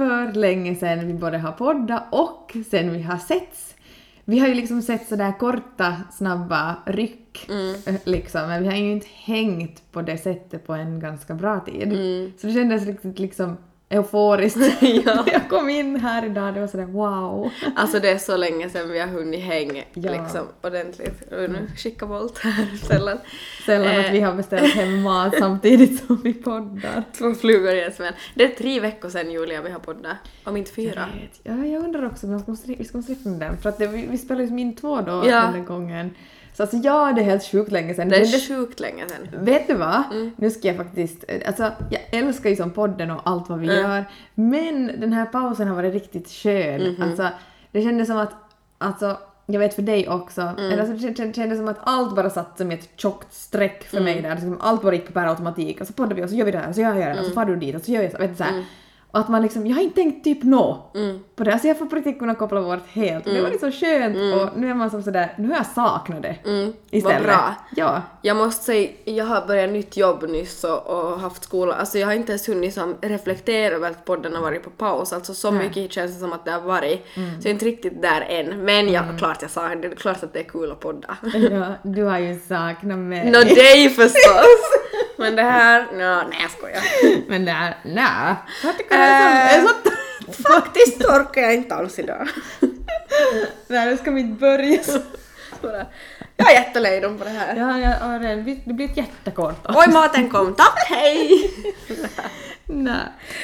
för länge sedan vi både har poddat och sen vi har setts. Vi har ju liksom sett sådär korta, snabba ryck eh, liksom, men vi har ju inte hängt på det sättet på en ganska bra tid. Så det kändes riktigt liksom euforiskt. Ja. Jag kom in här idag, det var sådär wow. Alltså det är så länge sedan vi har hunnit hänga Ja. liksom ordentligt. Och nu skicka volt här sällan. Sällan Eh. att vi har beställt hem mat samtidigt som vi poddar. Två flugor i en smäll. Det är tre veckor sedan Julia vi har poddat. Om inte fyra. Jag vet. Ja, jag undrar också, men vi måste, vi ska måste den, för att det, vi, vi spelade ju min två då Ja. den gången. Så alltså ja, det är helt sjukt länge sedan. Det är sjukt länge sedan. Vet du vad? Mm. Nu ska jag faktiskt, alltså jag älskar ju som podden och allt vad vi Mm. gör, men den här pausen har varit riktigt skön. Mhm. Alltså det kändes som att, alltså jag vet för dig också, Mm. eller alltså, det kän- kändes som att allt bara satt som ett tjockt streck för Mm. mig där, liksom, allt bara gick per automatik och så poddar vi och så gör vi det här och så gör jag det här och Mm. så far du dit och så gör jag så, vet du, så här. Och att man liksom, jag har inte tänkt typ nå Mm. på det, alltså jag får på riktigt kunna koppla bort helt. Det var liksom skönt och nu är man som sådär, nu har jag saknat det. Mm. Istället. Vad bra. Ja. Jag måste säga, jag har börjat nytt jobb nyss och, och haft skola. Alltså jag har inte ens hunnit som reflektera över att podden har varit på paus. Alltså så Nej. mycket känns det som att det har varit. Så jag är inte riktigt där än. Men jag, klart jag sa det, det är klart att det är kul att podda. Ja, du har ju saknat mig. Nå dig förstås! Men det här, nå, nej jag skojar. Men det här, nä. Jag tycker det är Äh. så... så Faktiskt orkar jag inte alls idag. Nej, nu ska vi inte börja så. Bara, Jag är jättelejdom på det här. Ja, ja, ja, det det blir ett jättekort. Oj maten kom, tack hej! Nej,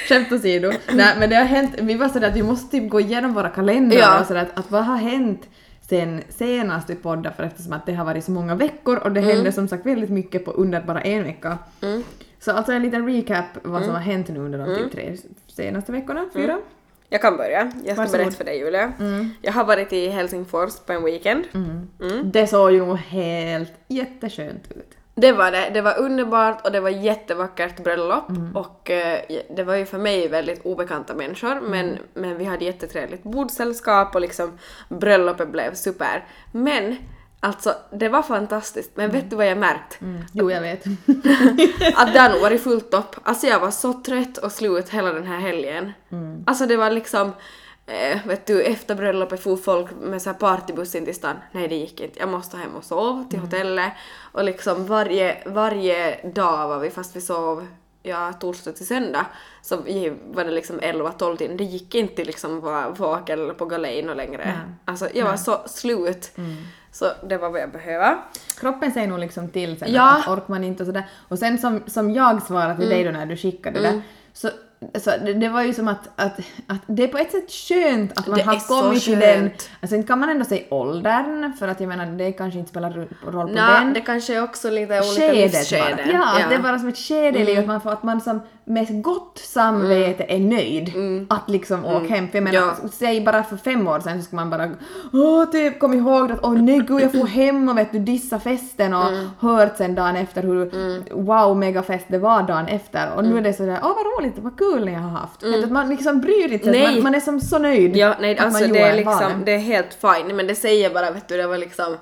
skämt åsido. Nej, men det har hänt, vi var sådär att vi måste typ gå igenom våra kalendrar Ja. och sådär att, att vad har hänt sen senast vi poddade för eftersom att det har varit så många veckor och det hände som sagt väldigt mycket på under bara en vecka. Mm. Så alltså en liten recap vad som har hänt nu under de typ tre senaste veckorna, fyra. Jag kan börja. Jag ska Varsågod. berätta för dig Julia. Jag har varit i Helsingfors på en weekend. Mm. Det såg ju helt jätteskönt ut. Det var det. Det var underbart och det var jättevackert bröllop Mm. och eh, det var ju för mig väldigt obekanta människor Mm. men, men vi hade jättetrevligt bordsällskap och liksom bröllopet blev super. Men alltså det var fantastiskt men vet du vad jag märkt? Mm. Jo, jag vet. Att det har varit fullt upp. Alltså jag var så trött och slut hela den här helgen. Mm. Alltså det var liksom Eh, vet du, efter bröllopet for folk med så här partybuss in till stan. Nej, det gick inte. Jag måste hem och sova till hotellet. Och liksom varje, varje dag var vi, fast vi sov ja, torsdag till söndag, så var det liksom 11-12 tiden. Det gick inte liksom vara vaken eller på galejen och längre. Nej. Alltså jag var så slut. Så det var vad jag behövde. Kroppen säger nog liksom till sen Ja. att orkar man inte och sådär. Och sen som, som jag svarade till dig då när du skickade det, så, så det, det var ju som att, att, att det är på ett sätt skönt att man Det har kommit till den, alltså inte kan man ändå säga åldern, för att jag menar det kanske inte spelar ro- roll på Nå, den. det kanske är också lite olika livsskeden. Ja, att det är bara som ett skede i livet, att man, får, att man som med gott samvete är nöjd. Att liksom åka hem. För jag menar, Ja. säg bara för fem år sedan så ska man bara åh, typ kom ihåg att åh nej gud jag får hem och vet du dissa festen och hört sen dagen efter hur wow megafest det var dagen efter. Och nu är det sådär åh vad roligt, vad kul ni har haft. Du, Att man liksom bryr inte sig, Nej. man, man är som så nöjd Ja, nej att alltså man det är liksom, det är helt fine, men det säger bara vet du, det var liksom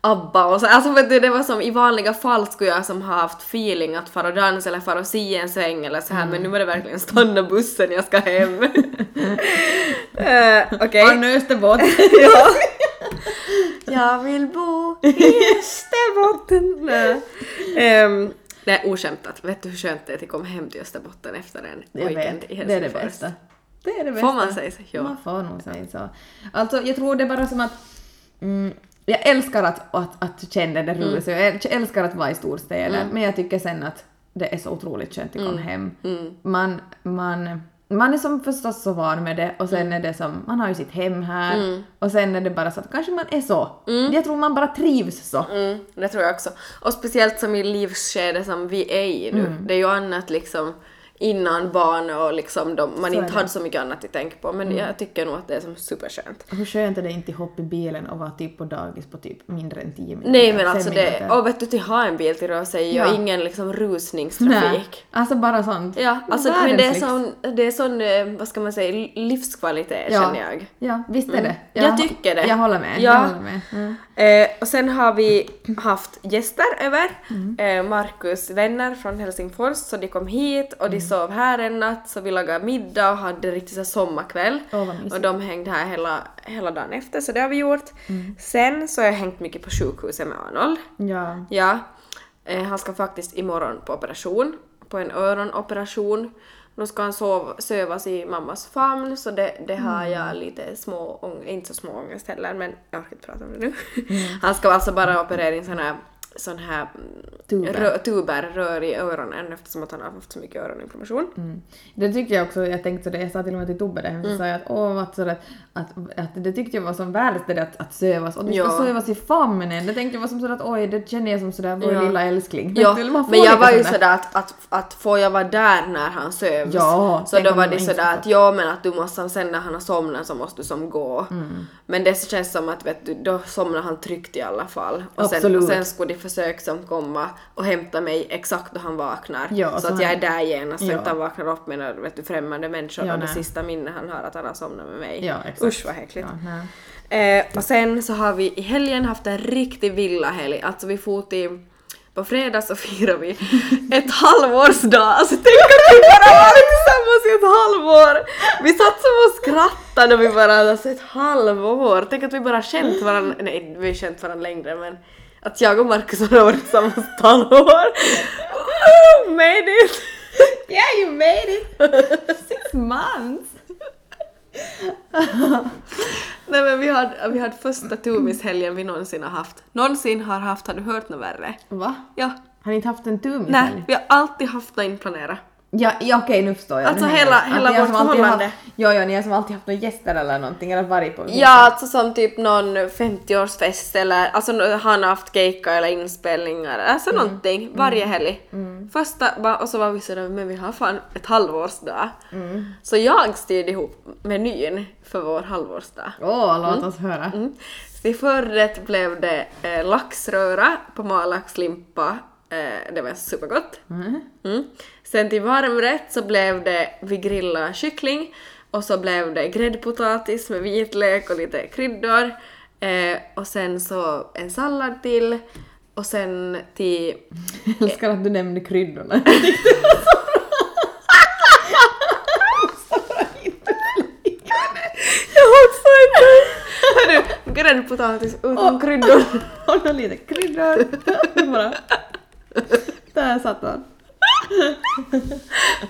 ABBA och så, alltså vet du, det var som i vanliga fall skulle jag som har haft feeling att fara och dansa eller fara och si en sväng eller så här men nu var det verkligen stanna bussen, jag ska hem. uh, Okej. Från Österbotten. ja. Jag vill bo i Österbotten. Nej. Nej, oskämtat. Vet du hur skönt det är att komma hem till Österbotten efter en Jag weekend vet, i det är det Helsingfors? bästa. Det är det bästa. Får man säga så? Ja. Man får nog säga så. Alltså jag tror det är bara som att mm, jag älskar att, att, att känna det ruset, jag äl- älskar att vara i storstäder, men jag tycker sen att det är så otroligt skönt att komma hem. Man, man, man är som förstås så van med det och sen är det som, man har ju sitt hem här och sen är det bara så att kanske man är så. Jag tror man bara trivs så. Mm, det tror jag också. Och speciellt som i livsskede som vi är i nu. Det är ju annat liksom innan barn och liksom de, man Så inte hade så mycket annat att tänka på. Men jag tycker nog att det är som superskönt. Hur skönt är det inte att hoppa i bilen och vara typ på dagis på typ mindre än 10 minuter? Nej men alltså det, och vet du till ha en bil till röra sig Ja. och ingen liksom rusningstrafik. Nej, alltså bara sånt. Ja, alltså, men Världens det är sån, det är sån, eh, vad ska man säga, livskvalitet Ja. känner jag. Ja, visst är det. Jag tycker det. Jag håller med. Ja. Jag håller med. Mm. Eh, och sen har vi haft gäster över, eh, Markus vänner från Helsingfors, så de kom hit och de sov här en natt, så vi lagade middag och hade riktigt så sommarkväll. Mysigt. och de hängde här hela, hela dagen efter, så det har vi gjort. Sen så har jag hängt mycket på sjukhuset med Arnold. Ja. Ja, eh, han ska faktiskt imorgon på operation, på en öronoperation. Då ska han sov, sövas i mammas famn så det, det har jag lite små, inte så små ångest heller men jag orkar inte prata om det nu. Han ska alltså bara operera in sån här sån här Tuber. rö, tuber, rör i öronen eftersom att han har haft så mycket öroninflammation. Mm. Det tyckte jag också, jag tänkte så det, jag sa till och med till Tobbe det, Mm. så sa jag att åh att, så att, att, att det tyckte jag var som världens det där att, att sövas och du ska Ja. sövas i famnen. Det tänkte jag var som sådär att oj det känner jag som sådär vår Ja. lilla älskling. Ja, men jag var ju sådär. att, att, att får jag vara där när han sövs? Ja, så då var det sådär att ja men att du måste sen när han har somnat så måste du som gå. Mm. Men det känns som att vet du, då somnar han tryggt i alla fall. Och sen, och sen skulle de försöka som komma och hämta mig exakt då han vaknar. Ja, så, så att jag är där genast så Ja. att han vaknar upp med några vet du, främmande människor Ja, och det nej. sista minne han har att han har somnat med mig. Ja, exakt. Usch vad äckligt. Ja. Eh, och sen så har vi i helgen haft en riktig villahelg. Alltså vi for till... På fredag så firar vi ett halvårsdag. Alltså tänk att vi bara varit tillsammans i ett halvår! Vi satt som och skrattade och vi bara alltså ett halvår. Tänk att vi bara känt varandra, nej vi har känt varandra längre men att jag och Markus har varit tillsammans ett halvår. Woo, Made it! Yeah you made it! Six months! Nej men vi hade, vi hade första tumishelgen vi någonsin har haft. Någonsin har haft, har du hört något värre? Va? Ja. Har ni inte haft en tum i Nej, vi har alltid haft något inplanerat. Ja, ja okej nu förstår jag. Alltså Nu hela- hela Att vårt förhållande. Haft, ja, ja, ni har som alltid haft några gäster eller någonting eller varit på Ja, alltså som typ någon 50-årsfest eller alltså han har haft keikka eller inspelningar, alltså någonting varje helg. Första, ba- och så var vi sådär, men vi har fan ett halvårsdag. Så jag styrde ihop menyn för vår halvårsdag. Åh, låt oss höra. Mm. Till förrätt blev det eh, laxröra på malaxlimpa. Eh, det var supergott. Mm. Sen till varmrätt så blev det vi grillade kyckling och så blev det gräddpotatis med vitlök och lite kryddor. Eh, och sen så en sallad till och sen till... Jag älskar att du nämnde kryddorna. Gräddpotatis utan kryddor. Och lite kryddor. Bara. Där satt han.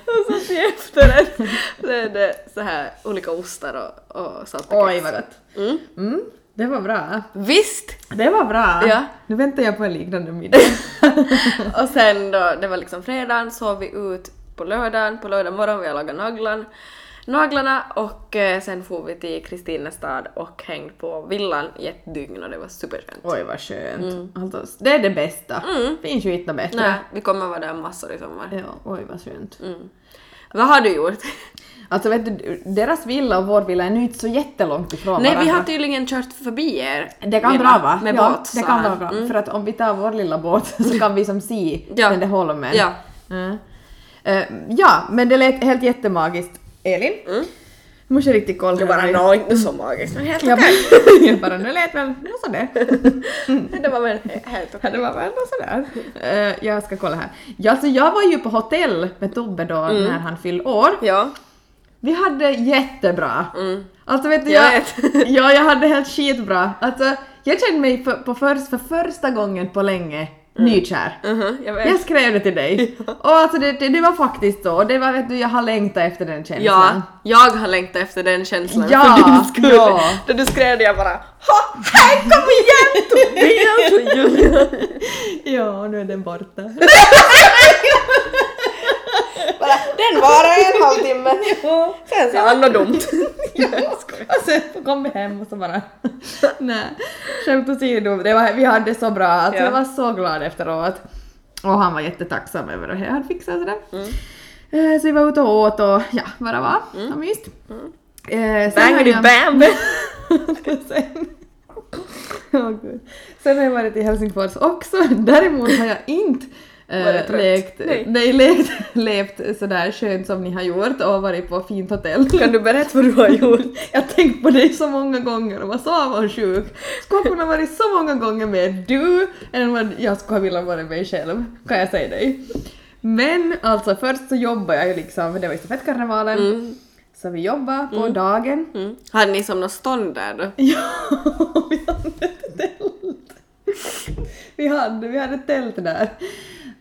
Och så till efterrätt så är det så här olika ostar och, och salt och Oj vad gott. Mm. Mm, det var bra. Visst! Det var bra. Ja. Nu väntar jag på en liknande middag. Och sen då, det var liksom fredagen, sov vi ut på lördagen, på lördag morgon vi har lagat naglan, naglarna och eh, sen for vi till Kristinestad och hängde på villan i ett dygn och det var superskönt. Oj vad skönt. Alltså, det är det bästa. Finns ju inte något bättre. Nej, vi kommer vara där massor i sommar. Ja, oj vad skönt. Mm. Vad har du gjort? Alltså vet du, deras villa och vår villa är nu inte så jättelångt ifrån Nej, vi varandra. har tydligen kört förbi er. Det kan bra va? Med ja, båt det kan vara bra. Mm. För att om vi tar vår lilla båt så kan vi som se Ja. den där holmen. Ja. Mm. Eh, ja, men det lät helt jättemagiskt. Elin? Mm. Jag måste riktigt kolla. Det bara nå inte så magiskt, men helt Jag okej. bara, jag bara, nu lät väl nå sådär. Det var väl helt okej. Det var väl nå sådär. Eh, jag ska kolla här. Ja, alltså jag var ju på hotell med Tobbe då Mm. när han fyllde år. Ja. Vi hade jättebra. Mm. Alltså vet du, Jag jag, vet. ja, jag hade helt skitbra. Alltså, jag kände mig för, på för, för första gången på länge nykär. Mhm, jag. Jag skrev det till dig. Och alltså det, det, det var faktiskt så. Det var, vet du, jag har längtat efter den Ja, känslan. jag har längtat efter den känslan Ja, för din skull. ja. Då du skrev det jag bara Ha! Hej kom igen Tobias och Julia! Ja, nu är den borta. Bara, den varar en halvtimme. Sen sa han något dumt. Och sen kom vi hem och så bara... Nej, skämt åsido. Det var, vi hade så bra. Alltså, Ja. Jag var så glad efteråt. Och han var jättetacksam över att jag hade fixat sådär. Eh, Så vi var ute och åt och ja, det var. Mm. Och myst. Eh, sen har Bangity jag- bam! sen, gud. sen har jag varit i Helsingfors också. Däremot har jag inte trött? lekt, Nej. nej. lekt, levt sådär skönt som ni har gjort och varit på fint hotell. Kan du berätta vad du har gjort? Jag har tänkt på dig så många gånger och var så avundsjuk. Skulle kunna varit så många gånger med du än vad jag skulle ha velat vara mig själv, kan jag säga dig. Men alltså först så jobbade jag ju liksom, det var ju stafettkarnevalen, Mm. så vi jobbade på dagen. Mm. Hade ni som något stånd där då? Ja, vi hade ett tält. Vi hade, vi hade ett tält där.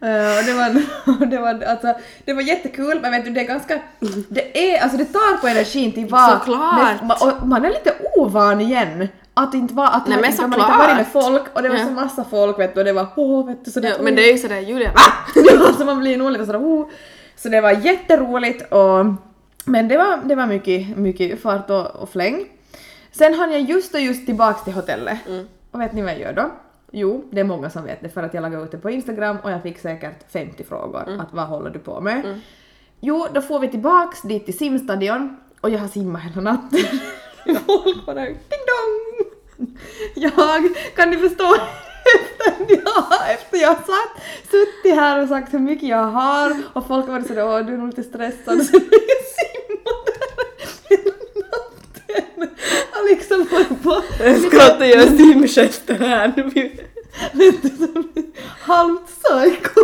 Eh, och det var, det var, alltså, det var jättekul men vet du det är ganska, det är, alltså det tar på energin till vara, Såklart. med- och man är lite ovan igen. Att inte vara, att Nej, man, men inte- man inte varit med folk och det var Ja. så massa folk vet du och det var åh vet du så det Ja, men det är ju sådär Julia, va? Alltså man blir nog lite sådär oh. Så det var jätteroligt och men det var, det var mycket, mycket fart och, och fläng. Sen hann jag just och just tillbaks till hotellet. Och vet ni vad jag gör då? Jo, det är många som vet det för att jag lagade ut det på Instagram och jag fick säkert 50 frågor att vad håller du på med? Jo, då får vi tillbaks dit till simstadion och jag har simmat hela natten. Folk bara ding dong! Jag, kan ni förstå? Efter jag satt, suttit här och sagt hur mycket jag har och folk har varit sådär åh du är nog lite stressad så jag simmar där hela Och liksom varit på Jag inte göra simgester här nu. lite som halvt psycho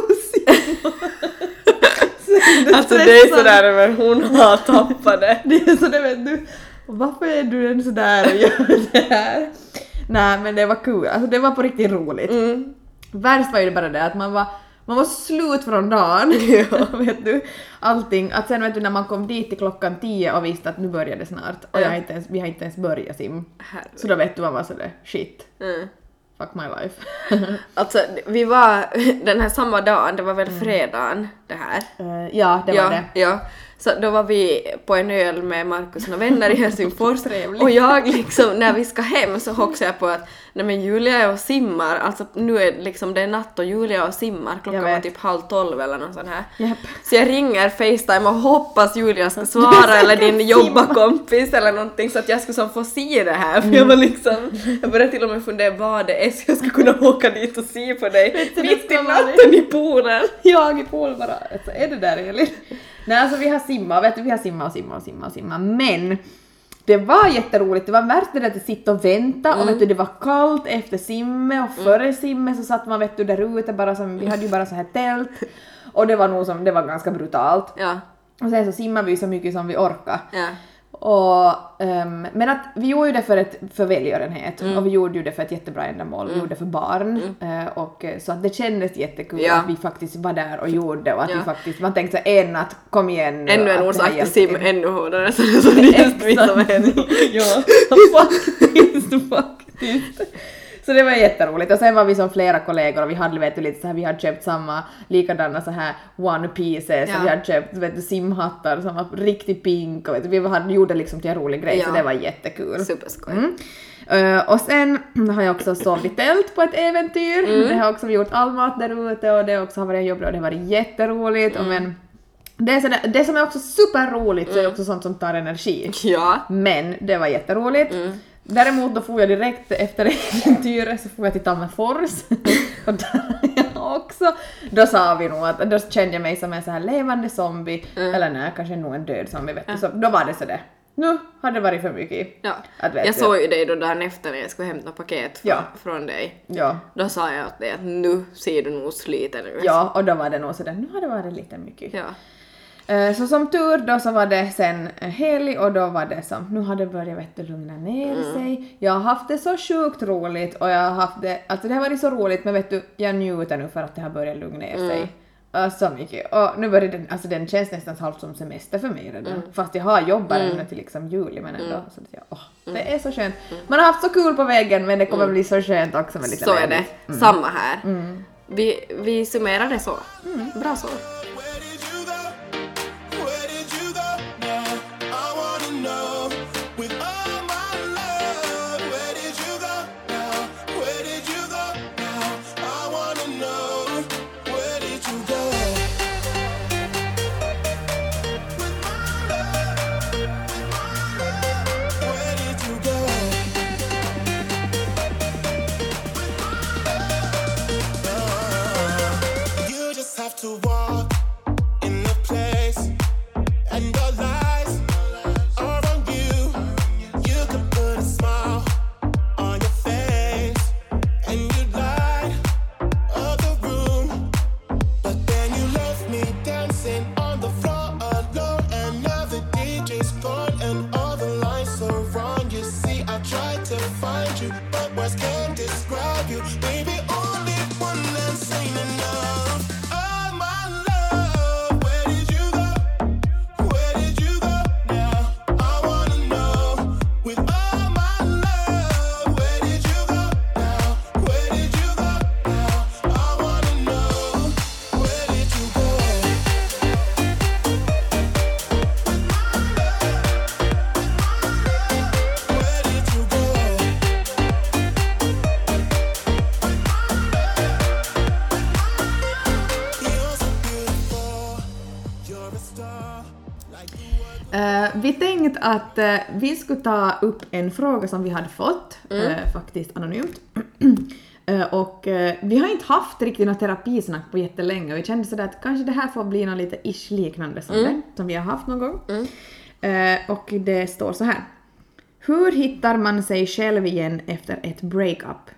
Alltså det är sådär men hon har tappat det. Det är så det vet du. Varför är du en sådär och gör det här? Nej men det var kul, alltså det var på riktigt roligt. Mm. Värst var ju bara det att man var, man var slut från dagen. vet du. Allting. Att sen vet du när man kom dit till klockan 10 och visste att nu börjar det snart och jag har inte ens, vi har inte ens börjat sim. Herregud. Så då vet du man var sådär shit, Mm. fuck my life. Alltså vi var den här samma dagen, det var väl fredagen det här? Eh, ja, det var ja, det. Ja. Så då var vi på en öl med Markus och vänner i Helsingfors och jag liksom när vi ska hem så hoxar jag på att nej men Julia är och simmar, alltså nu är liksom det är natt och Julia är och simmar, klockan var typ halv tolv eller något sånt här. Japp. Så jag ringer Facetime och hoppas Julia ska Du svara eller din jobbarkompis eller någonting så att jag skulle som få se det här för jag var liksom, jag började till och med fundera vad det är så jag skulle kunna åka dit och se på dig du, mitt i ska natten i poolen. Jag i pool bara, alltså, är det där Elin? Nej alltså vi har simmat, vet du, vi har simmat och simmat och simmat och simmat, men det var jätteroligt, det var värt det där att sitta och vänta och vet du det var kallt efter simmet och före simmet så satt man vet du där ute bara som, vi hade ju bara så här tält och det var nog som, det var ganska brutalt. Ja, Och sen så simmade vi så mycket som vi orkade. ja. Och, ehm, men att vi gjorde ju det för, ett, för välgörenhet. Och vi gjorde ju det för ett jättebra ändamål, vi gjorde det för barn. Eh, och eh, så att det kändes jättekul Ja. att vi faktiskt var där och gjorde det och att Ja. vi faktiskt, man tänkte så en att kom igen nu, Ännu en orsak till. sim ännu hårdare så det är så just vi som är ja, faktiskt, faktiskt. Så det var jätteroligt och sen var vi som flera kollegor och vi hade vet du lite så här, vi hade köpt samma likadana så här one pieces Ja. och vi hade köpt vet du, simhattar som var riktigt pink och vet du, vi hade, gjorde liksom till en rolig grej så Ja. det var jättekul. Superskoj. Mm. Eh, och sen har jag också sovit i tält på ett äventyr. Mm. Det har också gjort all mat där ute och det också har varit jobbigt och det har varit jätteroligt. Och Mm. men det, är sådär, det som är också superroligt så är också sånt som tar energi. Ja. Men det var jätteroligt. Mm. Däremot då får jag direkt efter äventyret så får jag till Tammerfors. och där också. Då sa vi nog att, då kände jag mig som en så här levande zombie, Mm. eller nej, kanske nog en död zombie vet du. Så då var det sådär. Nu har det varit för mycket. ja. Att Jag du- såg ju dig då dagen efter när jag skulle hämta paket från, Ja. från dig. Ja. Då sa jag åt dig att nu ser du nog sliten ut. Ja, och då var det nog sådär, nu har det varit lite mycket. Ja. Eh, Så som tur då så var det sen eh, helg och då var det som, nu har det börjat vet du, lugna ner Mm. sig. Jag har haft det så sjukt roligt och jag har haft det, alltså det har varit så roligt men vet du, jag njuter nu för att det har börjat lugna ner Mm. sig. Uh, så mycket. Och nu börjar den, alltså den känns nästan halvt som semester för mig redan. Mm. Fast jag har jobbat ännu till liksom juli men ändå. Så att jag, åh, det är så skönt. Man har haft så kul på väggen men det kommer bli så skönt också med lite Mm. Så är det. Samma här. Mm. Vi, vi summerar det så. Bra så. Tänkt att eh, vi skulle ta upp en fråga som vi hade fått, eh, faktiskt anonymt. Eh, och eh, vi har inte haft riktigt något terapisnack på jättelänge och vi kände sådär att kanske det här får bli något lite ish liknande som det, som vi har haft någon gång. Eh, och det står så här. Hur hittar man sig själv igen efter ett breakup?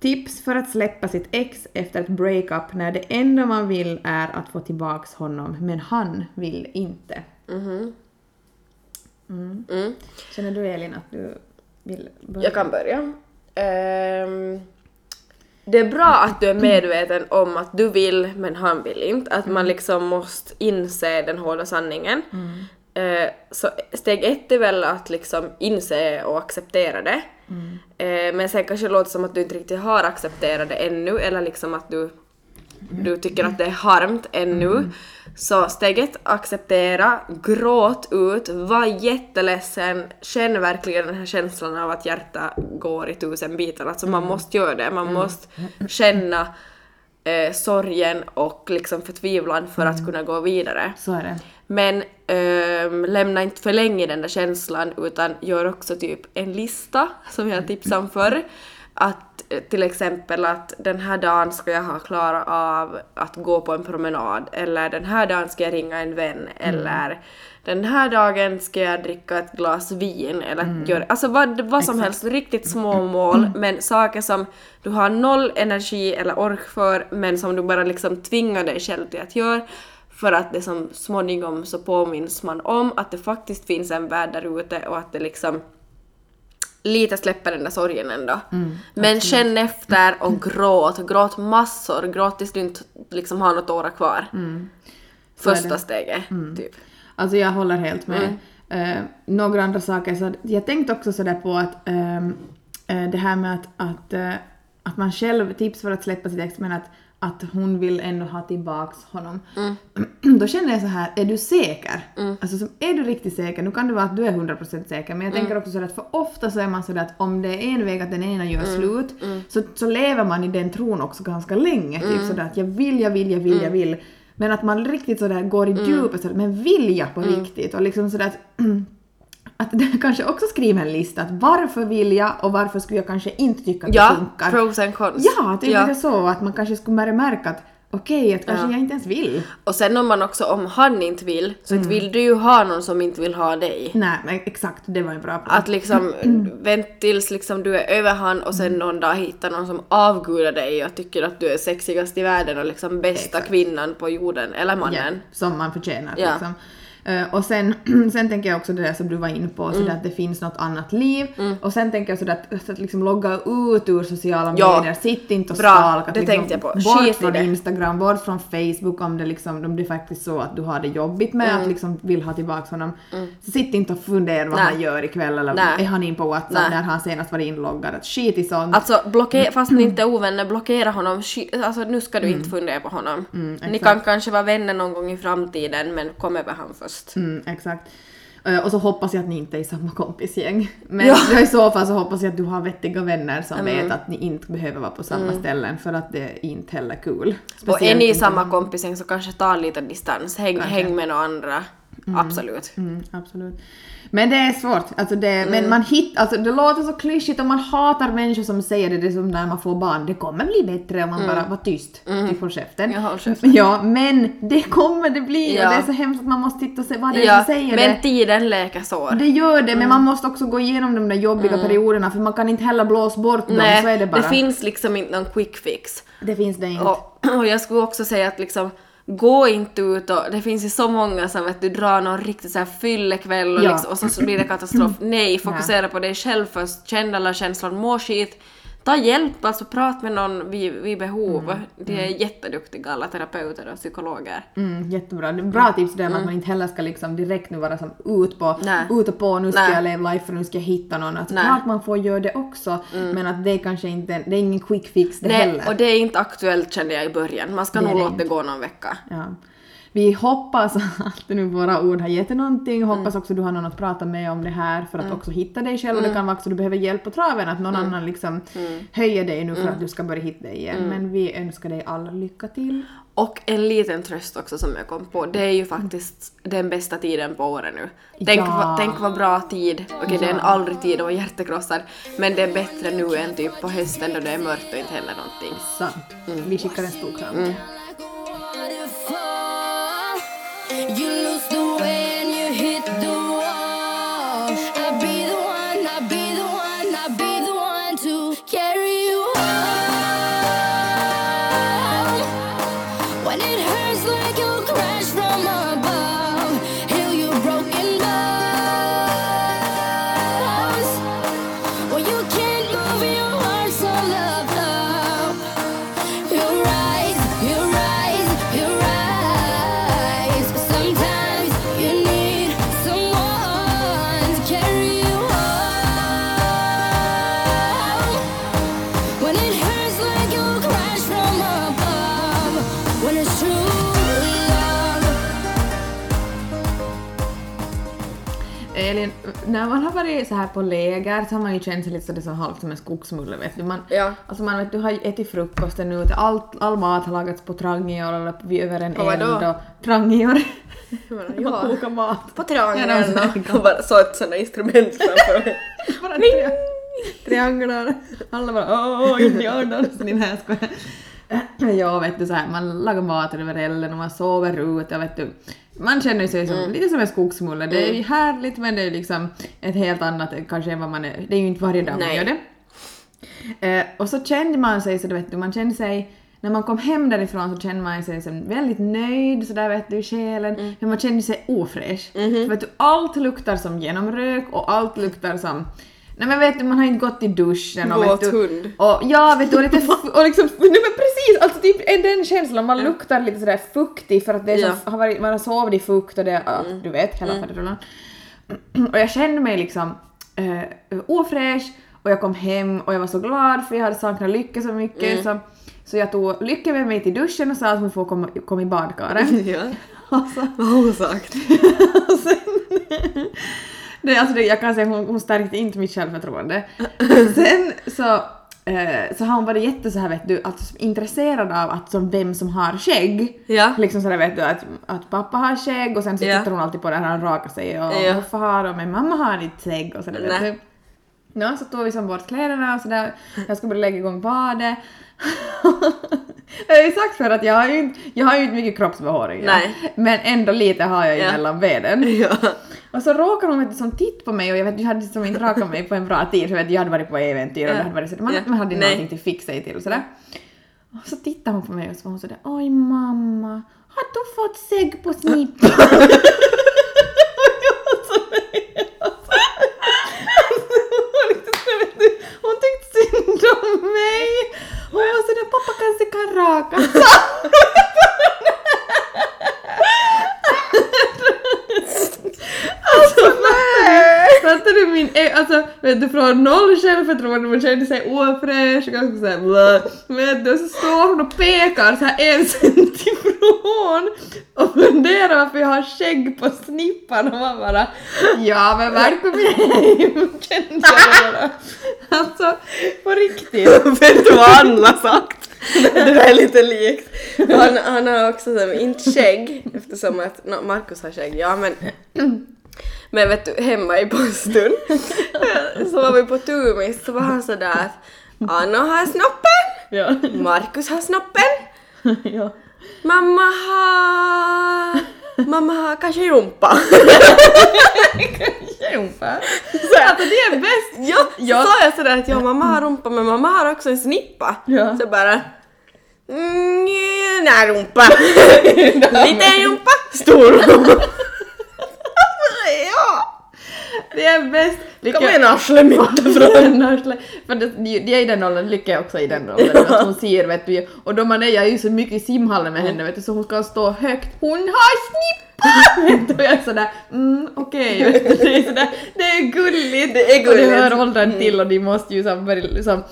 Tips för att släppa sitt ex efter ett breakup när det enda man vill är att få tillbaks honom, men han vill inte. Mm. Mm. Känner du Elin att du vill börja? Jag kan börja. Ehm, det är bra att du är medveten om att du vill men han vill inte. Att man liksom måste inse den hårda sanningen. Eh, så steg ett är väl att liksom inse och acceptera det. Eh, men sen kanske det låter som att du inte riktigt har accepterat det ännu eller liksom att du, du tycker att det är harmt ännu. Så steg ett, acceptera, gråt ut, var jätteledsen, känn verkligen den här känslan av att hjärtat går i tusen bitar. Alltså man måste göra det, man måste känna eh, sorgen och liksom förtvivlan för att kunna gå vidare. Så är det. Men ehm, lämna inte för länge den där känslan utan gör också typ en lista som jag tipsade om förr. Att eh, till exempel att den här dagen ska jag ha klarat av att gå på en promenad eller den här dagen ska jag ringa en vän eller den här dagen ska jag dricka ett glas vin eller göra, alltså vad, vad som helst, riktigt små mål men saker som du har noll energi eller ork för men som du bara liksom tvingar dig själv till att göra för att det som småningom så påminns man om att det faktiskt finns en värld där ute och att det liksom lite släpper den där sorgen ändå. Men känn efter och gråt, gråt massor, gråt tills du inte liksom har något tårar kvar. Är Första steget, typ. Alltså jag håller helt med. Eh, några andra saker, så jag tänkte också sådär på att ehm, eh, det här med att, att, eh, att man själv, tips för att släppa sitt ex, men att, att hon vill ändå ha tillbaks honom. Då känner jag så här, är du säker? Alltså som, är du riktigt säker? Nu kan det vara att du är 100% säker, men jag tänker också sådär att för ofta så är man sådär att om det är en väg att den ena gör slut, så, så lever man i den tron också ganska länge. Typ sådär att jag vill, jag vill, jag vill, jag vill. Men att man riktigt sådär går i djupet sådär, men vill jag på riktigt? Och liksom sådär att att det kanske också skriver en lista att varför vill jag och varför skulle jag kanske inte tycka att det Ja, funkar. pros and cons. Ja, typ ja. det så att man kanske skulle börja märka att okej, att kanske Ja. jag inte ens vill. Och sen om man också, om han inte vill, så inte vill du ju ha någon som inte vill ha dig. Nej, men exakt, det var en bra punkt. Att liksom vänta tills liksom du är över han och sen någon dag hitta någon som avgudar dig och tycker att du är sexigast i världen och liksom bästa Exakt. kvinnan på jorden, eller mannen. Ja, som man förtjänar. Ja. Liksom. Eh, och sen, sen tänker jag också det där som du var inne på, Mm. sådär att det finns något annat liv. Och sen tänker jag sådär att, att liksom logga ut ur sociala Ja. medier, sitt inte och Bra, stalka. det liksom, tänkte jag på. Bort Skit från. Instagram, bort från Facebook om det, liksom, om det är faktiskt så att du har det jobbigt med Mm. att liksom vill ha tillbaka honom. Så sitt inte och fundera vad Nej. han gör ikväll eller Nej. är han in på WhatsApp Nej. när han senast var inloggad. Att skit i sånt. Alltså blockera, fast ni inte är ovänner, blockera honom. Alltså nu ska du inte fundera på honom. ni Mm. exakt. kan kanske vara vänner någon gång i framtiden men kom över han först. Mm, exakt. Eh, Och så hoppas jag att ni inte är i samma kompisgäng. Men Ja. i så fall så hoppas jag att du har vettiga vänner som Mm. vet att ni inte behöver vara på samma ställen för att det är inte heller kul. Och är ni i samma kompisgäng så kanske ta lite distans, häng, häng med några andra. Absolut. Mm, absolut. Men det är svårt. Alltså det, Men man hittar, alltså det låter så klyschigt och man hatar människor som säger det, det är som när man får barn, det kommer bli bättre om man bara var tyst, käften. Ja, håll käften. Ja, men det kommer det bli Ja. och det är så hemskt att man måste titta och se vad det är Ja, som säger men det. tiden läker sår. Det gör det, men man måste också gå igenom de där jobbiga perioderna för man kan inte heller blåsa bort dem, Nej, så är det bara. finns liksom inte någon quick fix. Det finns det inte. Och, och jag skulle också säga att liksom Gå inte ut och det finns ju så många som vet du drar någon riktigt så här fyllekväll och, Ja. liksom, och så, så blir det katastrof. Nej, fokusera på dig själv först, känn alla känslor, må skit. Ta hjälp, alltså prat med någon vid, vid behov. De är jätteduktiga alla terapeuter och psykologer. Mm, jättebra. Bra tips det med att man inte heller ska liksom direkt nu vara som ut på, Nej. ut och på, nu ska Nej. jag leva life och nu ska jag hitta någon. Alltså, Nej. klart man får göra det också, men att det är kanske inte, det är ingen quick fix det Nej, heller. och det är inte aktuellt kände jag i början. Man ska Det nog det låta det gå någon vecka. Ja. Vi hoppas att nu våra ord har gett dig någonting. Mm. Hoppas också du har någon att prata med om det här för att också hitta dig själv. Och det kan vara också du behöver hjälp på traven, att någon Mm. annan liksom höjer dig nu för att du ska börja hitta dig igen. Men vi önskar dig alla lycka till. Och en liten tröst också som jag kom på, det är ju faktiskt den bästa tiden på året nu. Tänk, Ja. vad, tänk vad bra tid, okej det är en aldrig tid att vara hjärtekrossad, men det är bättre nu än typ på hösten då det är mörkt och inte händer någonting. Sant. Vi skickar en stor kram. waterfall. You lose the way när man har varit så här på läger så har man ju känt sig lite sådär så halvt som en skogsmulle vet du. Man, Ja. Alltså man vet, du har ju ätit frukosten nu, all, all mat har lagats på trangior eller vid över en På eld och trangior. Ja. kokar mat. På säger- och bara så ett sånt instrument framför mig. Bara tri- trianglar. Alla bara åh, indianer. Så ni här skojar. Ja, vet du så här, man lagar mat över elden och man sover ut och vet du. Man känner sig som, lite som en skogsmulle. Det är ju härligt men det är liksom ett helt annat kanske än vad man är. Det är ju inte varje dag man Nej. gör det. Eh, och så kände man sig så, du vet du, man kände sig när man kom hem därifrån så kände man sig som väldigt nöjd sådär vet du i själen, men man kände sig ofräsch. För vet du, allt luktar som genomrök och allt luktar som Nej men vet du, man har inte gått i duschen och Våt hund. Och ja, vet du, och lite... Och liksom, nej men precis! Alltså typ den känslan, man luktar lite sådär fuktig för att det är Ja. så, har varit, man har sovit i fukt och det, ja, du vet, hela faderullan. Och jag kände mig liksom eh, ofräsch och jag kom hem och jag var så glad för jag hade saknat Lycke så mycket så, så jag tog Lycke med mig till duschen och sa att hon får komma, komma i badkaret. Ja. Vad har hon sagt? Det, alltså det, jag kan säga hon, hon stärkte inte mitt självförtroende. Sen så, eh, så har hon varit jätte så här vet du, alltså, intresserad av att som vem som har skägg. Ja. Liksom sådär vet du att, att pappa har skägg och sen så Ja. tittar hon alltid på det här han rakar sig och Ja. morfar har och men mamma har inte skägg och sådär vet du. Ja, så tog vi som bort kläderna och sådär. Jag skulle börja lägga igång badet. jag har ju sagt för att jag har ju inte, jag har ju inte mycket kroppsbehåring. ja. Men ändå lite har jag ju Ja. mellan benen. Ja. Och så råkar hon vet, du, som titta på mig och jag vet jag hade som inte rakat mig på en bra tid för jag, vet, jag hade varit på äventyr och det hade varit så, man, man hade Nej. någonting till fixa sig till och sådär. Och så tittar hon på mig och så var hon sådär oj mamma, har du fått skägg på snippan? Hon tyckte synd om mig. Hon var sådär pappa kanske kan raka. Alltså Fattar du min, e- alltså vet du från noll självförtroende, man kände sig ofräsch och ganska såhär blä. Vet du, så står hon och pekar såhär en cent ifrån och funderar varför jag har skägg på snippan och man bara ja men välkommen hem kände jag bara. Alltså på riktigt. Vet du vad Anna sagt? Det där är lite likt. Han, han har också som, inte skägg eftersom att no, Markus har skägg, ja men men vet du, hemma i postun så var vi på Tumis så var han sådär att Anna har snoppen, Ja. Markus har snoppen, ja. mamma har... Mamma har kanske rumpa. Rumpa. Alltså det är bäst. Ja, Ja. så sa jag sådär att ja, mamma har rumpa men mamma har också en snippa. Ja. Så bara... Mm, rumpa. Liten rumpa, stor rumpa. Ja! Det är bäst. Kom igen arsle mitt från arslet. För det, det är i den åldern, Lycka är också i den åldern, att hon ser vet du. Och då man är jag är ju så mycket i simhallen med henne vet du, så hon ska stå högt. Hon har snippa! och jag är sådär mm, okej, du, det är sådär, det är gulligt. Det är Och det gulligt. hör åldern till och de måste ju som, liksom,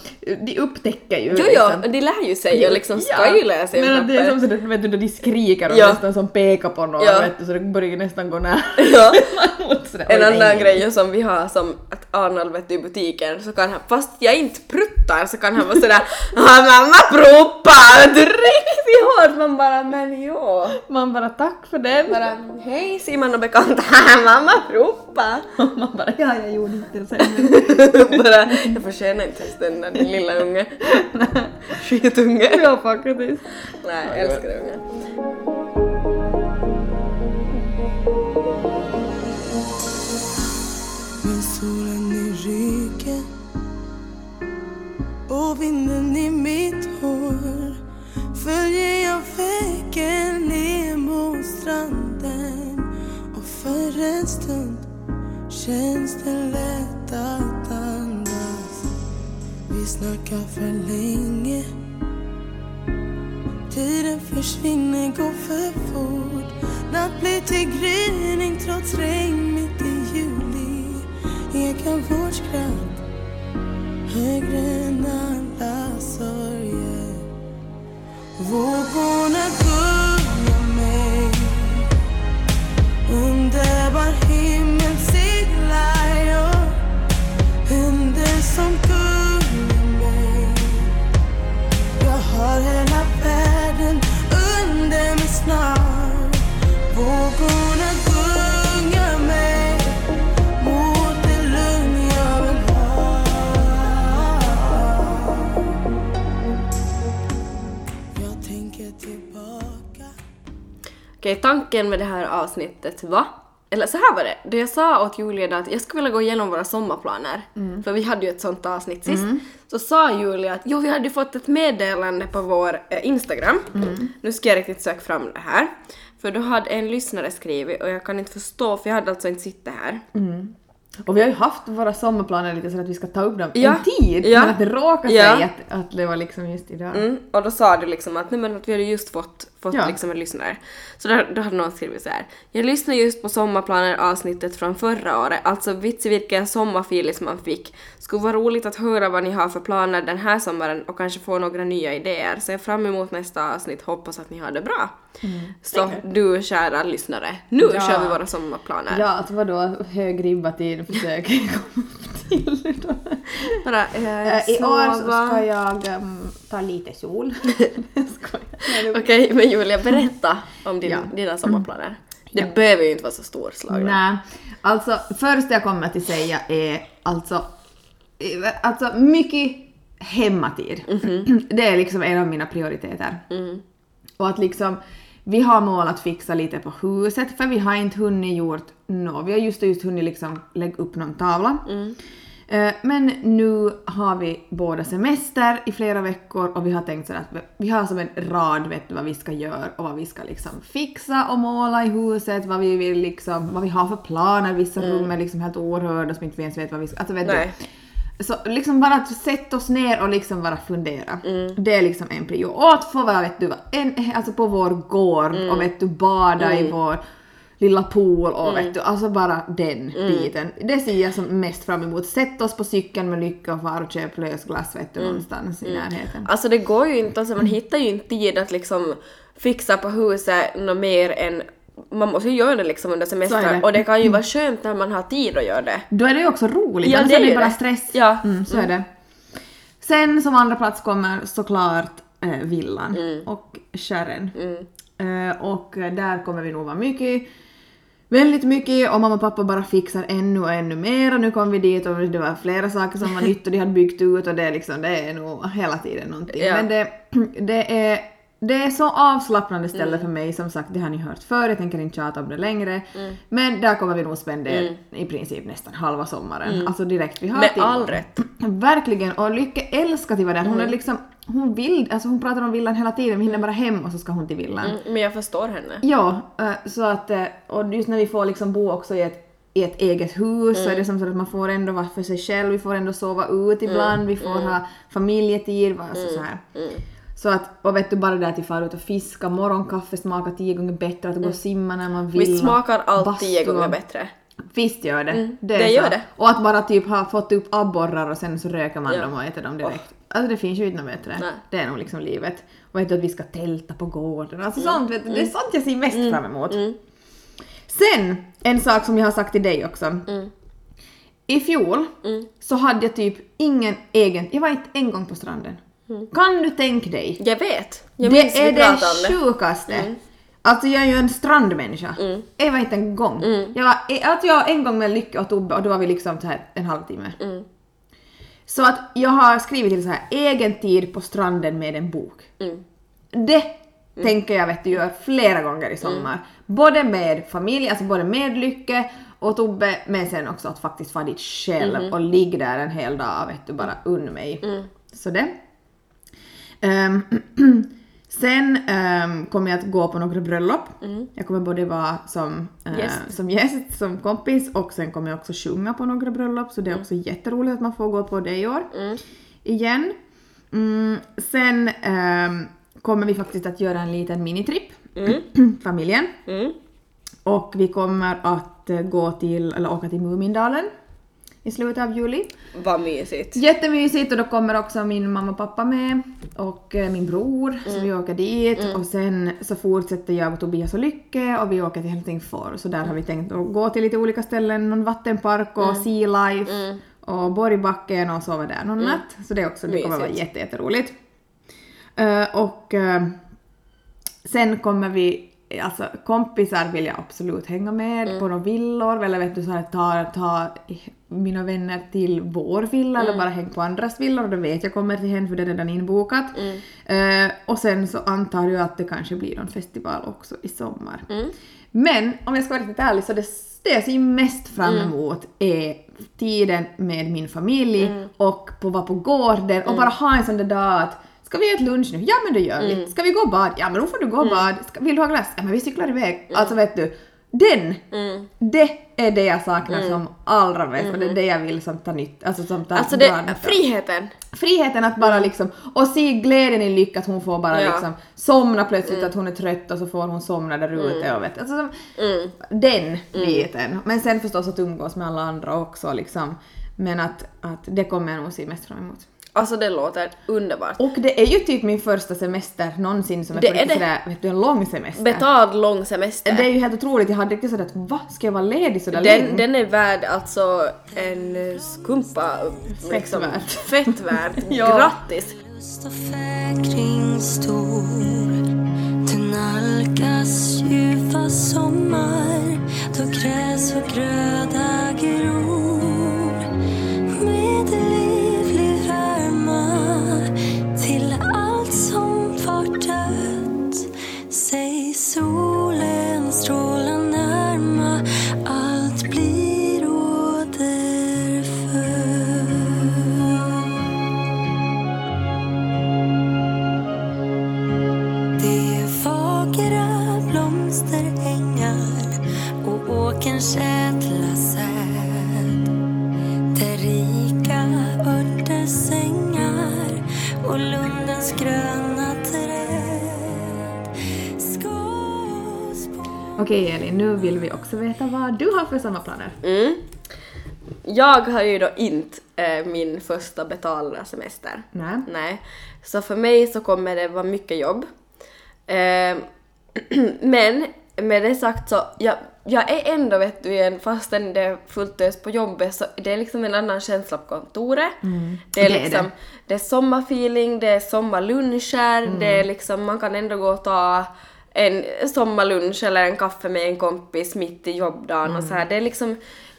de upptäcker ju Jo, liksom. jo, de lär ju sig och liksom ska ju lära sig Men det är som sådär, vet du, när de skriker och Ja. nästan som pekar på någon, Ja. vet du, så det börjar nästan gå nära. Ja. En annan grej som vi har som att Arnold vet du, i butiken så kan han, fast jag inte pruttar så kan han vara sådär mamma proppar! Du, Riktigt hårt! Man bara men jo. Man bara tack för den. Bara hej Simon och bekant, "Haha, mamma proppar! Man bara ja, jag gjorde inte det sen. bara jag förtjänar inte ens den där din lilla unge. Skitunge. ja, faktiskt. Nej, jag älskar unge. Går för fort. Natt blir till gryning trots regn tanken med det här avsnittet var, eller så här var det, det jag sa åt Julia då att jag skulle vilja gå igenom våra sommarplaner, för vi hade ju ett sånt avsnitt sist, så sa Julia att jo vi hade ju fått ett meddelande på vår eh, Instagram, nu ska jag riktigt söka fram det här, för då hade en lyssnare skrivit och jag kan inte förstå för jag hade alltså inte sett det här. Och vi har ju haft våra sommarplaner lite så att vi ska ta upp dem Ja. en tid, Ja. men att det råkar sig Ja. att, att det var liksom just idag. Mm, och då sa du liksom att, nej, men att vi hade just fått, fått Ja. liksom en lyssnare. Så då, då hade någon skrivit så här. Jag lyssnade just på sommarplaner avsnittet från förra året, alltså vits vilken sommarfilis man fick. Skulle vara roligt att höra vad ni har för planer den här sommaren och kanske få några nya idéer. Ser fram emot nästa avsnitt, hoppas att ni har det bra. Så du kära lyssnare, nu Ja. kör vi våra sommarplaner. Ja, alltså vadå hög ribba till försök komma till då. Bara, Eh, I år så ska jag ehm, ta lite sol. Okej, men Julia, berätta om din, Ja. dina sommarplaner. Det Ja. behöver ju inte vara så storslagna. Nej, alltså först jag kommer att säga är alltså, alltså mycket hemmatid. Det är liksom en av mina prioriteter. Och att liksom, vi har mål att fixa lite på huset för vi har inte hunnit gjort något. Vi har just just hunnit liksom lägga upp någon tavla. Eh, Men nu har vi båda semester i flera veckor och vi har tänkt sådär att vi har som en rad vet du vad vi ska göra och vad vi ska liksom fixa och måla i huset, vad vi vill liksom, vad vi har för planer, vissa rum är liksom helt orörda som inte vi ens vet vad vi ska, alltså vet Nej. du. Så liksom bara att sätta oss ner och liksom bara fundera. Det är liksom en prio. Och att få vara vet du, en, alltså på vår gård och vet du bada i vår lilla pool och vet du, alltså bara den biten. Det ser jag som mest fram emot. Sätta oss på cykeln med lycka och fara och köpa lösglass vet du någonstans i närheten. Alltså det går ju inte, alltså man hittar ju inte tid att liksom fixa på huset något mer än man måste ju göra det liksom under semestern och det kan ju vara skönt när man har tid att göra det. Då är det ju också roligt, Ja, annars det är ju bara det. stress. Ja. Mm, så är det. Sen som andra plats kommer såklart eh, villan Mm. och kärren. Eh, och där kommer vi nog vara mycket Väldigt mycket och mamma och pappa bara fixar ännu och ännu mer och nu kom vi dit och det var flera saker som var nytt och de hade byggt ut och det är liksom, det är nog hela tiden någonting. Ja. Men det, det är det är så avslappnande ställe Mm. för mig, som sagt det har ni hört förr, jag tänker inte tjata om det längre. Men där kommer vi nog spendera i princip nästan halva sommaren. Alltså direkt vi har Mm. Med all rätt. Verkligen, och Lycke älskar att vara där. Hon Mm. är liksom, hon vill, alltså hon pratar om villan hela tiden, vi hinner bara hem och så ska hon till villan. Mm, Men jag förstår henne. Ja, eh, så att, eh, och just när vi får liksom bo också i ett, i ett eget hus så är det som så att man får ändå vara för sig själv, vi får ändå sova ut ibland, vi får ha familjetid, vara så, så här. Så att, och vet du, bara det att vi far ut och fiska, morgonkaffe smakar tio gånger bättre, att gå och simma när man vill. Mm. Visst smakar allt bastu tio gånger bättre? Visst gör det. Mm, det, det gör det. Och att bara typ ha fått upp abborrar och sen så röker man Ja. dem och äter dem direkt. Alltså det finns ju inte något bättre. Nej. Det är nog liksom livet. Och vet du att vi ska tälta på gården. Alltså Mm. sånt, vet du, det är sånt jag ser mest fram emot. Sen, en sak som jag har sagt till dig också. Mm. I fjol så hade jag typ ingen egen, jag var inte en gång på stranden. Kan du tänka dig? Jag vet. Jag det är det sjukaste. Alltså jag är ju en strandmänniska. Jag var inte en gång. Jag var, alltså jag var en gång med Lycke och Tobbe och då var vi liksom så här en halvtimme. Så att jag har skrivit till så här egen tid på stranden med en bok. Det tänker jag vet du gör flera gånger i sommar. Både med familj, alltså både med Lycke och Tobbe, men sen också att faktiskt vara dit själv och ligga där en hel dag vet du bara unn mig. Så det. Ehm, sen um, kommer jag att gå på några bröllop. Jag kommer både vara som, eh, Gäst. som gäst, som kompis och sen kommer jag också sjunga på några bröllop så det är också jätteroligt att man får gå på det i år. Igen. Mm, sen ehm, kommer vi faktiskt att göra en liten minitripp, familjen. Mm. Och vi kommer att eh, gå till, eller åka till Mumindalen i slutet av juli. Vad mysigt. Jättemysigt och då kommer också min mamma och pappa med och eh, min bror så vi åker dit och sen så fortsätter jag och Tobias och Lycke och vi åker till Helsingfors så där har vi tänkt att gå till lite olika ställen, någon vattenpark och Sea Life och Borgbacken och sova där någon natt. Så det också, det kommer vara Mysigt. jätte, jätteroligt. Eh, och eh, sen kommer vi, alltså kompisar vill jag absolut hänga med på några villor. Eller vet du så här ta, ta mina vänner till vår villa eller bara häng på andras villor. Och då vet jag kommer till hen för det är redan inbokat. Eh, och sen så antar jag att det kanske blir någon festival också i sommar. Men om jag ska vara riktigt ärlig så det, det jag ser mest fram emot är tiden med min familj och på vara på gården och bara ha en sån där dag att Ska vi äta lunch nu? Ja men det gör vi. Ska vi gå och bad? Ja men då får du gå och bad. Ska, vill du ha glass? Ja men vi cyklar iväg. Alltså vet du, den! Det är det jag saknar som allra mest och det är det jag vill som tar nytt, alltså som tar Alltså det, friheten. Friheten att bara liksom, och se glädjen i Lycka att hon får bara Ja. liksom somna plötsligt att hon är trött och så får hon somna där ute och vet alltså, som, Den biten. Men sen förstås att umgås med alla andra också liksom. Men att, att det kommer jag nog se mest fram emot. Alltså det låter underbart. Och det är ju typ min första semester någonsin som är Det på är riktigt det. sådär, vet du, en lång semester. Betald lång semester. Det är ju helt otroligt, jag hade riktigt sådär att va, ska jag vara ledig sådär Den, länge? den är värd alltså en skumpa. Liksom, värt. fett värd. Ja. Grattis! Nalkas ljuva sommar Då gräs och gröda gror Okej Elin, nu vill vi också veta vad du har för sommarplaner. Mm. Jag har ju då inte eh, min första betalda semester. Nej. Nej. Så för mig så kommer det vara mycket jobb. Eh, men med det sagt så, jag, jag är ändå vet du igen, fastän det är fullt ös på jobbet så det är liksom en annan känsla på kontoret. Det är Mm. Det är liksom, det. det är sommarfeeling, det är sommarluncher, Mm. det är liksom, man kan ändå gå och ta en sommarlunch eller en kaffe med en kompis mitt i jobbdagen och Mm. så här. Det är liksom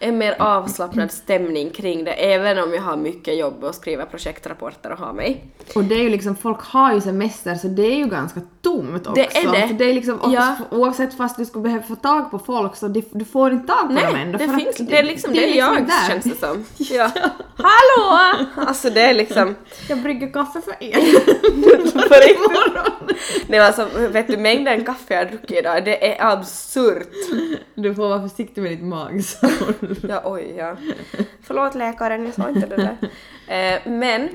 en mer avslappnad stämning kring det, även om jag har mycket jobb och skriva projektrapporter och ha mig. Och det är ju liksom, folk har ju semester så det är ju ganska tomt också. Det är det. Det är liksom, Ja. oavsett fast du skulle behöva få tag på folk så det, du får inte tag på dem Nej, ändå. det för att finns, det är liksom, det är liksom jag där. känns det som. Ja. Hallå! Alltså det är liksom, Jag brygger kaffe för er. på riktigt. Nej alltså, vet du mängden kaffe jag har druckit idag, det är absurt. Du får vara försiktig med ditt magsår. Ja, oj, ja. Förlåt läkaren, jag sa inte det där. Eh, men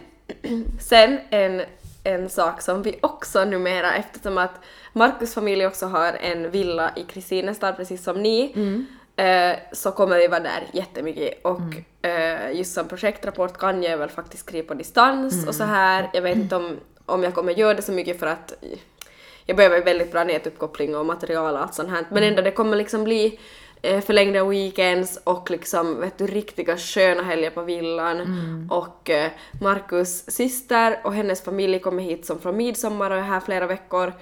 sen en en sak som vi också numera, eftersom att Markus familj också har en villa i Kristinestad precis som ni, eh, så kommer vi vara där jättemycket och eh, just som projektrapport kan jag väl faktiskt skriva på distans och så här. Jag vet inte om, om jag kommer göra det så mycket för att jag behöver väldigt bra nätuppkoppling och material och allt sånt här. Men ändå det kommer liksom bli förlängda weekends och liksom vet du riktiga sköna helger på villan. Och eh, Markus syster och hennes familj kommer hit som från midsommar och är här flera veckor.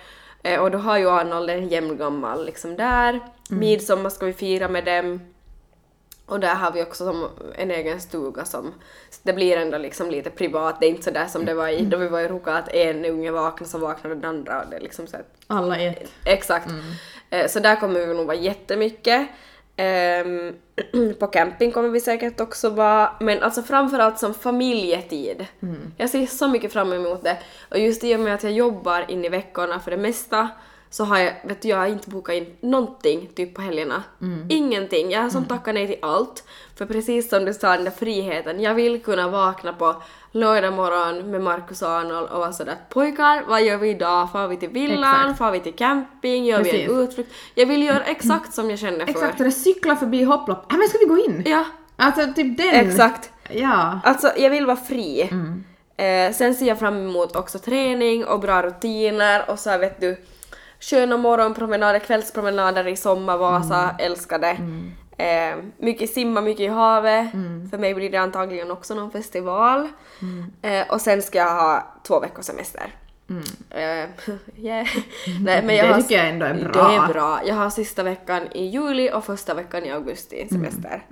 Eh, och då har ju Arnold en jämngammal liksom där. Midsommar ska vi fira med dem. Och där har vi också som en egen stuga som, så det blir ändå liksom lite privat, det är inte sådär som det var i, då vi var i Ruka att en unge vaknade så vaknade den andra och det är liksom så att, Alla ett. exakt. Eh, Så där kommer vi nog vara jättemycket. Ehm, på camping kommer vi säkert också vara, men alltså framförallt som familjetid. Jag ser så mycket fram emot det. Och just i och med att jag jobbar in i veckorna för det mesta så har jag, vet du, jag har inte bokat in någonting typ på helgerna. Ingenting. Jag har som tackat nej till allt. För precis som du sa, den där friheten. Jag vill kunna vakna på lördag morgon med Markus och Arnold och vara sådär pojkar, vad gör vi idag? Far vi till villan? Exakt. Far vi till camping? Gör vi Precis. en utflukt? Jag vill göra exakt som jag känner för. Exakt, och det cyklar förbi hopplopp. Ja men ska vi gå in? Ja, Alltså typ den. exakt. Ja. Alltså jag vill vara fri. Mm. Eh, sen ser jag fram emot också träning och bra rutiner och så här, vet du sköna morgonpromenader, kvällspromenader i sommarvasa, Mm. älskar det. Eh, mycket simma, mycket i havet. För mig blir det antagligen också någon festival. Eh, och sen ska jag ha två veckors semester. Eh, yeah. Nej, men jag Det har, tycker jag ändå är bra. Det är bra. Jag har sista veckan i juli och första veckan i augusti semester.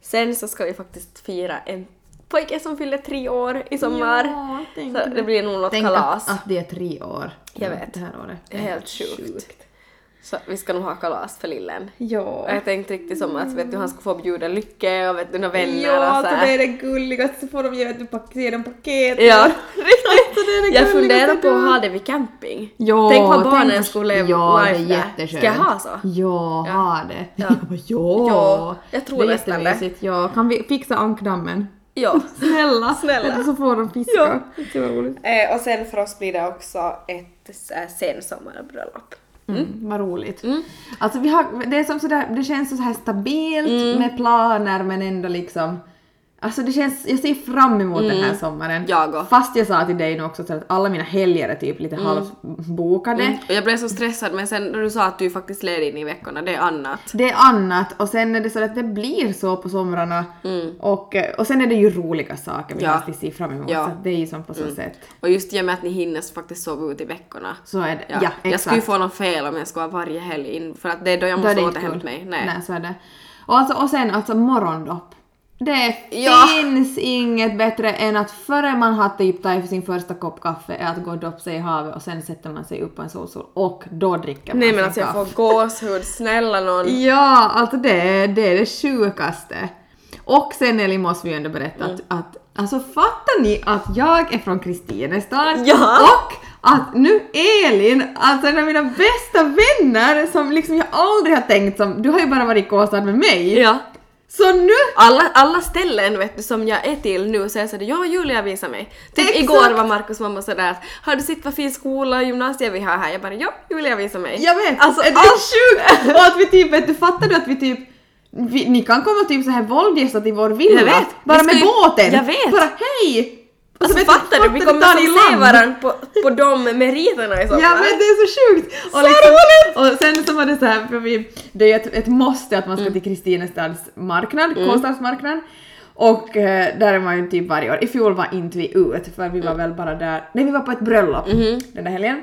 Sen så ska vi faktiskt fira en pojke som fyller tre år i sommar. Ja, tänk så det blir nog något Tänk kalas. att, att det är tre år. Jag vet. Det här året. Det är helt sjukt. Så vi ska nog ha kalas för lillen. Ja. Och jag tänkte riktigt som att vet du, han ska få bjuda Lycke och vet du, några vänner Ja, och så alltså här. det är det gulligaste, så får de ge, du, dem paket. Ja, Alltså, det är det Jag funderar på att ha det vid camping. Ja, Tänk vad barnen tänk- skulle leva Ja, det är life där. jätteskönt. Ska jag ha så? Ja, Ja. ha det. Ja. Ja, ja. Ja, jag tror det är nästan det. Ja, kan vi fixa ankdammen? Ja. Snälla, Snälla. Så får de fiska. Ja. Det var roligt. Eh, och sen för oss blir det också ett här sensommarbröllop. Mm, vad roligt. Alltså vi har, det är som sådär, det känns så här stabilt Mm. med planer men ändå liksom Alltså det känns, jag ser fram emot den här sommaren. Mm. Jag också. Fast jag sa till dig nu också så att alla mina helger är typ lite halvbokade. Och jag blev så stressad men sen när du sa att du faktiskt led in i veckorna, det är annat. Det är annat och sen är det så att det blir så på somrarna och, eh, och sen är det ju roliga saker vi Mm. Ja. måste se fram emot Ja. så det är ju som på så sätt. Och just i och med att ni hinner faktiskt sova ut i veckorna. Så är det. Ja, Ja, jag skulle ju exakt. få något fel om jag skulle vara varje helg in, för att det är då jag måste återhämta kul. mig. Nej. Nej, så är det. Och, alltså, och sen alltså morgondopp. Det Ja. finns inget bättre än att före man har typ tagit sin första kopp kaffe är att gå och doppa sig i havet och sen sätter man sig upp på en solstol och då dricker man Nej men alltså jag kaffe. får gåshud, snälla någon. Ja, alltså det, det är det sjukaste. Och sen Elin måste vi ju ändå berätta Mm. att, att alltså fattar ni att jag är från Kristinestad Ja. och att nu Elin, alltså en av mina bästa vänner som liksom jag aldrig har tänkt som, du har ju bara varit i Kåstad med mig. Ja. Så nu Alla, alla ställen vet du som jag är till nu jag sådär ja Julia visar mig. Typ Exakt. igår var Markus mamma sådär att har du sett vad fin skola och gymnasium vi har här? Jag bara ja Julia visar mig. Jag vet! Alltså är det allt- sjukt? Och att vi typ, vet du, fattar du att vi typ vi, ni kan komma typ så här våldgästa till vår villa. Jag vet. Bara med ju- båten. jag vet. Bara hej! Alltså vet fattar du? Vi kommer i se varandra på, på de meriterna i sommar. Ja men det är så sjukt! Och, liksom, och sen så var det så här, för vi, det är ett, ett måste att man Mm. ska till Kristinestads marknad, Kåstadsmarknad. Och eh, där är man ju typ varje år. I fjol var inte vi ut för vi var Mm. väl bara där, nej vi var på ett bröllop Mhm. den där helgen.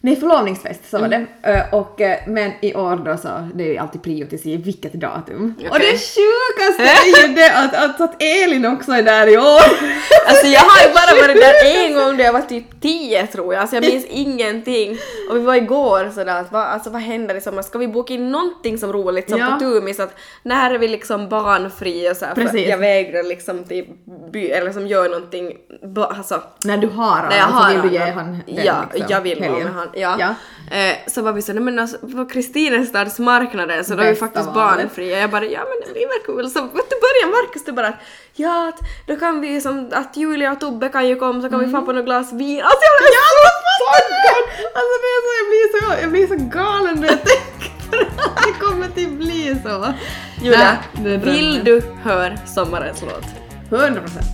Nej förlovningsfest så var Mm. det. Eh, Och, eh, men i år då så, det är ju alltid prio till sig vilket datum. Och Okej. det sjukaste är ju det att, att, att Elin också är där i år. Alltså jag har ju bara varit där en gång då jag var typ 10 tror jag, alltså jag minns ingenting. Och vi var igår sådär att vad, alltså vad händer i sommar? Ska vi boka in någonting som roligt som Ja. på Tumis att när är vi liksom barnfria och så här, för jag vägrar liksom typ by, eller som gör någonting, alltså När du har när jag honom har så vill du ge honom. den Ja, liksom, jag vill helgen. med han. Ja. Ja. Eh, så var vi så nej men alltså på Kristinestads marknaden så då är vi faktiskt barnfria. Jag bara ja men det blir väl kul. Så vet du börjar Markus det bara att ja att då kan vi som att att Julia och Tobbe kan ju komma så kan vi få på något glas vin. Alltså jag är så taggad! Alltså det är så, jag blir så, jag blir så galen när jag tänker på det. Kommer till bli så. Julia, Nej, vill du höra sommarens låt? 100 procent.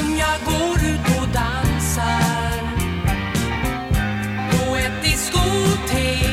Om jag på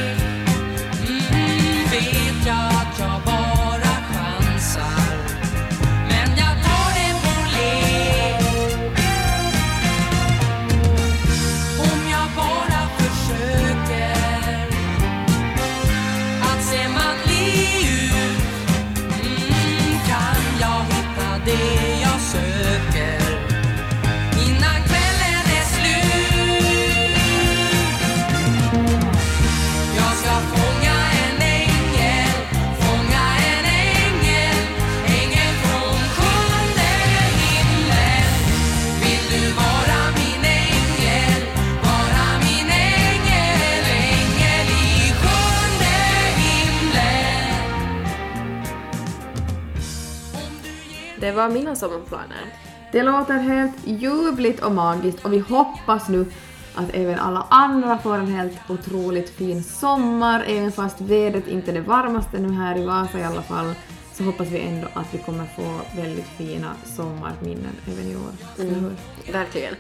Det var mina sommarplaner. Det låter helt ljuvligt och magiskt och vi hoppas nu att även alla andra får en helt otroligt fin sommar, även fast vädret inte är det varmaste nu här i Vasa i alla fall, så hoppas vi ändå att vi kommer få väldigt fina sommarminnen även i år. Hur? Verkligen.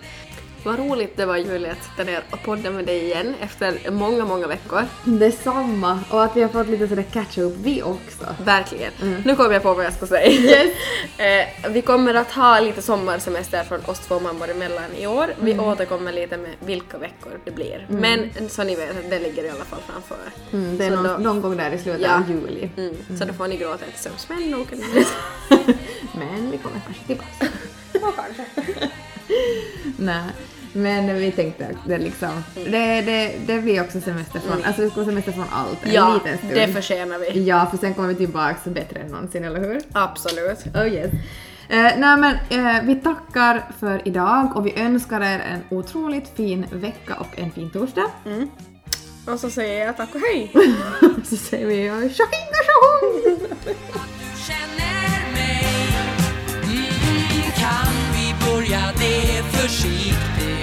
Vad roligt det var Julia att sitta ner och podda med dig igen efter många, många veckor. Detsamma, och att vi har fått lite sådär catch-up vi också. Verkligen. Nu kom jag på vad jag ska säga. eh, vi kommer att ha lite sommarsemester från oss två mammor emellan i år. Vi återkommer lite med vilka veckor det blir. Men så ni vet, det ligger i alla fall framför. Mm, det är någon, då- någon gång där i slutet Ja. av juli. Mm. Så då får ni gråta ett sömns. Men nog Men vi kommer kanske tillbaka. Nej, men vi tänkte att det liksom, det, det, det blir också semester från, alltså vi ska ha semester från allt en ja, liten stund. Ja, det förtjänar vi. Ja, för sen kommer vi tillbaks bättre än någonsin, eller hur? Absolut. Oh yes. Eh, nej men eh, vi tackar för idag och vi önskar er en otroligt fin vecka och en fin torsdag. Mm. Och så säger jag tack och hej! så säger vi tjohing och tjohong! Känner mig, mm, kan vi börja det försiktigt